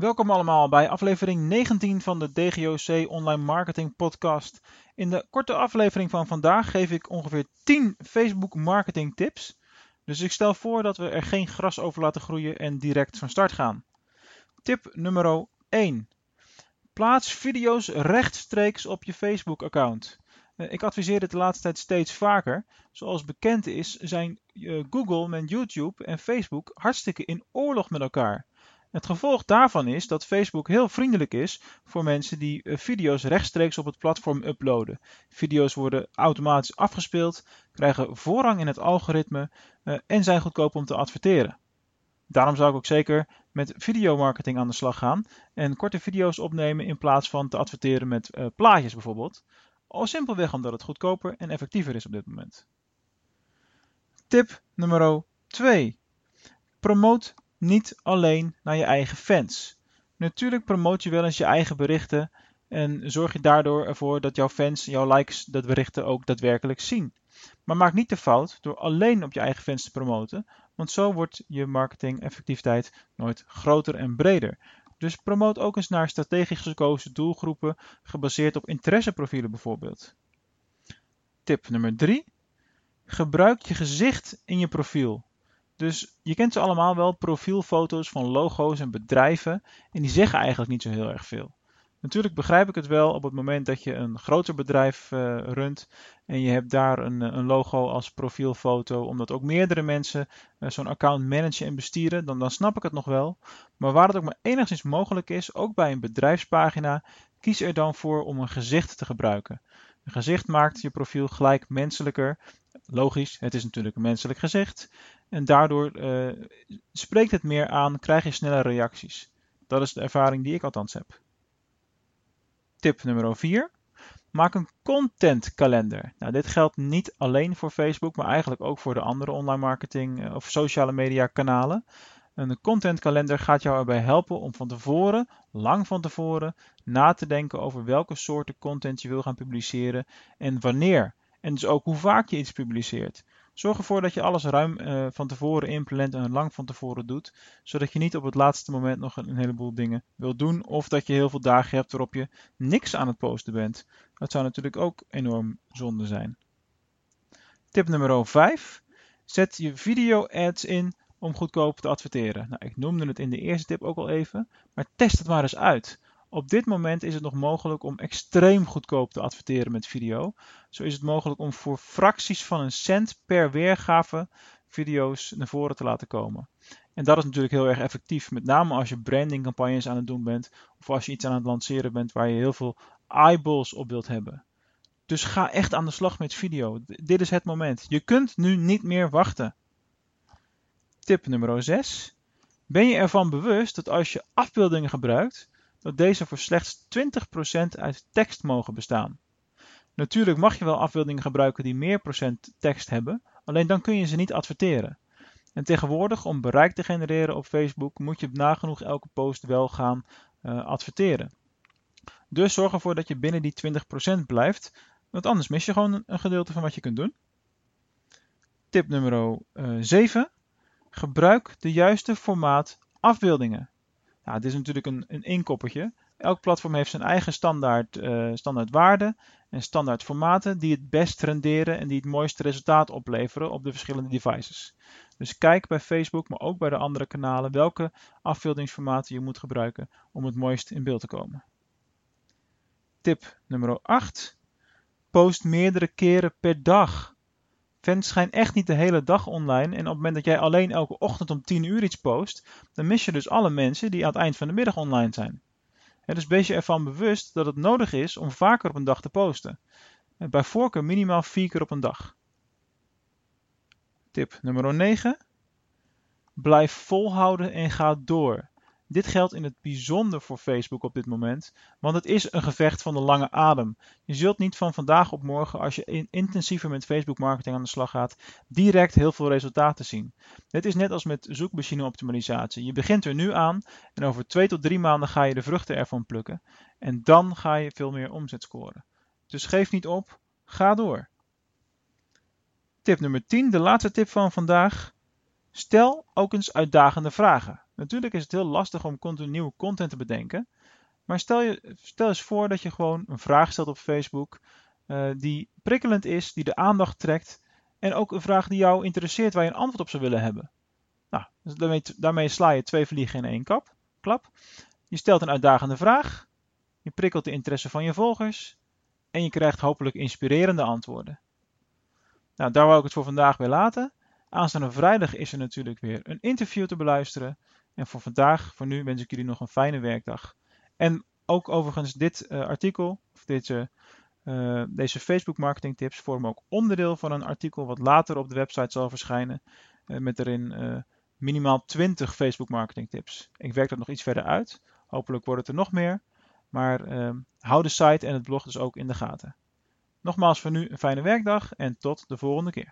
Welkom allemaal bij aflevering 19 van de DGOC Online Marketing Podcast. In de korte aflevering van vandaag geef ik ongeveer 10 Facebook marketing tips. Dus ik stel voor dat we er geen gras over laten groeien en direct van start gaan. Tip nummer 1. Plaats video's rechtstreeks op je Facebook account. Eh, ik adviseer dit de laatste tijd steeds vaker. Zoals bekend is, zijn eh, Google met YouTube en Facebook hartstikke in oorlog met elkaar. Het gevolg daarvan is dat Facebook heel vriendelijk is voor mensen die eh, video's rechtstreeks op het platform uploaden. Video's worden automatisch afgespeeld, krijgen voorrang in het algoritme en zijn goedkoop om te adverteren. Daarom zou ik ook zeker met videomarketing aan de slag gaan en korte video's opnemen in plaats van te adverteren met plaatjes bijvoorbeeld. Al simpelweg omdat het goedkoper en effectiever is op dit moment. Tip nummer 2. Promoot niet alleen naar je eigen fans. Natuurlijk promoot je wel eens je eigen berichten en zorg je daardoor ervoor dat jouw fans, jouw likes, dat berichten ook daadwerkelijk zien. Maar maak niet de fout door alleen op je eigen fans te promoten, want zo wordt je marketing effectiviteit nooit groter en breder. Dus promoot ook eens naar strategisch gekozen doelgroepen gebaseerd op interesseprofielen bijvoorbeeld. Tip nummer 3. Gebruik je gezicht in je profiel. Dus je kent ze allemaal wel, profielfoto's van logo's en bedrijven en die zeggen eigenlijk niet zo heel erg veel. Natuurlijk begrijp ik het wel op het moment dat je een groter bedrijf uh, runt en je hebt daar een, een, logo als profielfoto, omdat ook meerdere mensen uh, zo'n account managen en bestieren, dan, dan snap ik het nog wel. Maar waar het ook maar enigszins mogelijk is, ook bij een bedrijfspagina, kies er dan voor om een gezicht te gebruiken. Een gezicht maakt je profiel gelijk menselijker. Logisch, het is natuurlijk een menselijk gezicht. En daardoor uh, spreekt het meer aan, krijg je snelle reacties. Dat is de ervaring die ik althans heb. Tip nummer 4. Maak een contentkalender. Nou, dit geldt niet alleen voor Facebook, maar eigenlijk ook voor de andere online marketing eh, of sociale media kanalen. Een contentkalender gaat jou erbij helpen om van tevoren, lang van tevoren, na te denken over welke soorten content je wil gaan publiceren en wanneer. En dus ook hoe vaak je iets publiceert. Zorg ervoor dat je alles ruim uh, van tevoren inplant en lang van tevoren doet, zodat je niet op het laatste moment nog een, heleboel dingen wilt doen of dat je heel veel dagen hebt waarop je niks aan het posten bent. Dat zou natuurlijk ook enorm zonde zijn. Tip nummer 5. Zet je video ads in om goedkoop te adverteren. Nou, ik noemde het in de eerste tip ook al even, maar test het maar eens uit. Op dit moment is het nog mogelijk om extreem goedkoop te adverteren met video. Zo is het mogelijk om voor fracties van een cent per weergave video's naar voren te laten komen. En dat is natuurlijk heel erg effectief, met name als je brandingcampagnes aan het doen bent of als je iets aan het lanceren bent waar je heel veel eyeballs op wilt hebben. Dus ga echt aan de slag met video. Dit is het moment. Je kunt nu niet meer wachten. Tip nummer 6. Ben je ervan bewust dat als je afbeeldingen gebruikt, dat deze voor slechts 20% uit tekst mogen bestaan. Natuurlijk mag je wel afbeeldingen gebruiken die meer procent tekst hebben, alleen dan kun je ze niet adverteren. En tegenwoordig, om bereik te genereren op Facebook, moet je nagenoeg elke post wel gaan uh, adverteren. Dus zorg ervoor dat je binnen die 20% blijft, want anders mis je gewoon een gedeelte van wat je kunt doen. Tip nummer 7. Eh, Gebruik de juiste formaat afbeeldingen. Nou, dit is natuurlijk een, een inkoppertje. Elk platform heeft zijn eigen standaard, uh, standaard waarden en standaard formaten die het best renderen en die het mooiste resultaat opleveren op de verschillende devices. Dus kijk bij Facebook, maar ook bij de andere kanalen welke afbeeldingsformaten je moet gebruiken om het mooist in beeld te komen. Tip nummer 8. Post meerdere keren per dag. Fans zijn echt niet de hele dag online en op het moment dat jij alleen elke ochtend om 10 uur iets post, dan mis je dus alle mensen die aan het eind van de middag online zijn. dus wees je ervan bewust dat het nodig is om vaker op een dag te posten. Bij voorkeur minimaal 4 keer op een dag. Tip nummer 9. Blijf volhouden en ga door. Dit geldt in het bijzonder voor Facebook op dit moment, want het is een gevecht van de lange adem. Je zult niet van vandaag op morgen, als je intensiever met Facebook marketing aan de slag gaat, direct heel veel resultaten zien. Dit is net als met zoekmachine optimalisatie. Je begint er nu aan en over twee tot drie maanden ga je de vruchten ervan plukken. En dan ga je veel meer omzet scoren. Dus geef niet op, ga door. Tip nummer 10, de laatste tip van vandaag. Stel ook eens uitdagende vragen. Natuurlijk is het heel lastig om continu nieuwe content te bedenken. Maar stel, je, stel eens voor dat je gewoon een vraag stelt op Facebook uh, die prikkelend is, die de aandacht trekt. En ook een vraag die jou interesseert, waar je een antwoord op zou willen hebben. Nou, dus daarmee, daarmee sla je twee vliegen in één kap, klap. Je stelt een uitdagende vraag. Je prikkelt de interesse van je volgers. En je krijgt hopelijk inspirerende antwoorden. Nou, daar wou ik het voor vandaag weer laten. Aanstaande vrijdag is er natuurlijk weer een interview te beluisteren. En voor vandaag, voor nu, wens ik jullie nog een fijne werkdag. En ook overigens dit uh, artikel, of deze, deze Facebook marketing tips, vormen ook onderdeel van een artikel wat later op de website zal verschijnen. Uh, met erin minimaal 20 Facebook marketing tips. Ik werk dat nog iets verder uit. Hopelijk wordt het er nog meer. Maar ehm, hou de site en het blog dus ook in de gaten. Nogmaals voor nu een fijne werkdag en tot de volgende keer.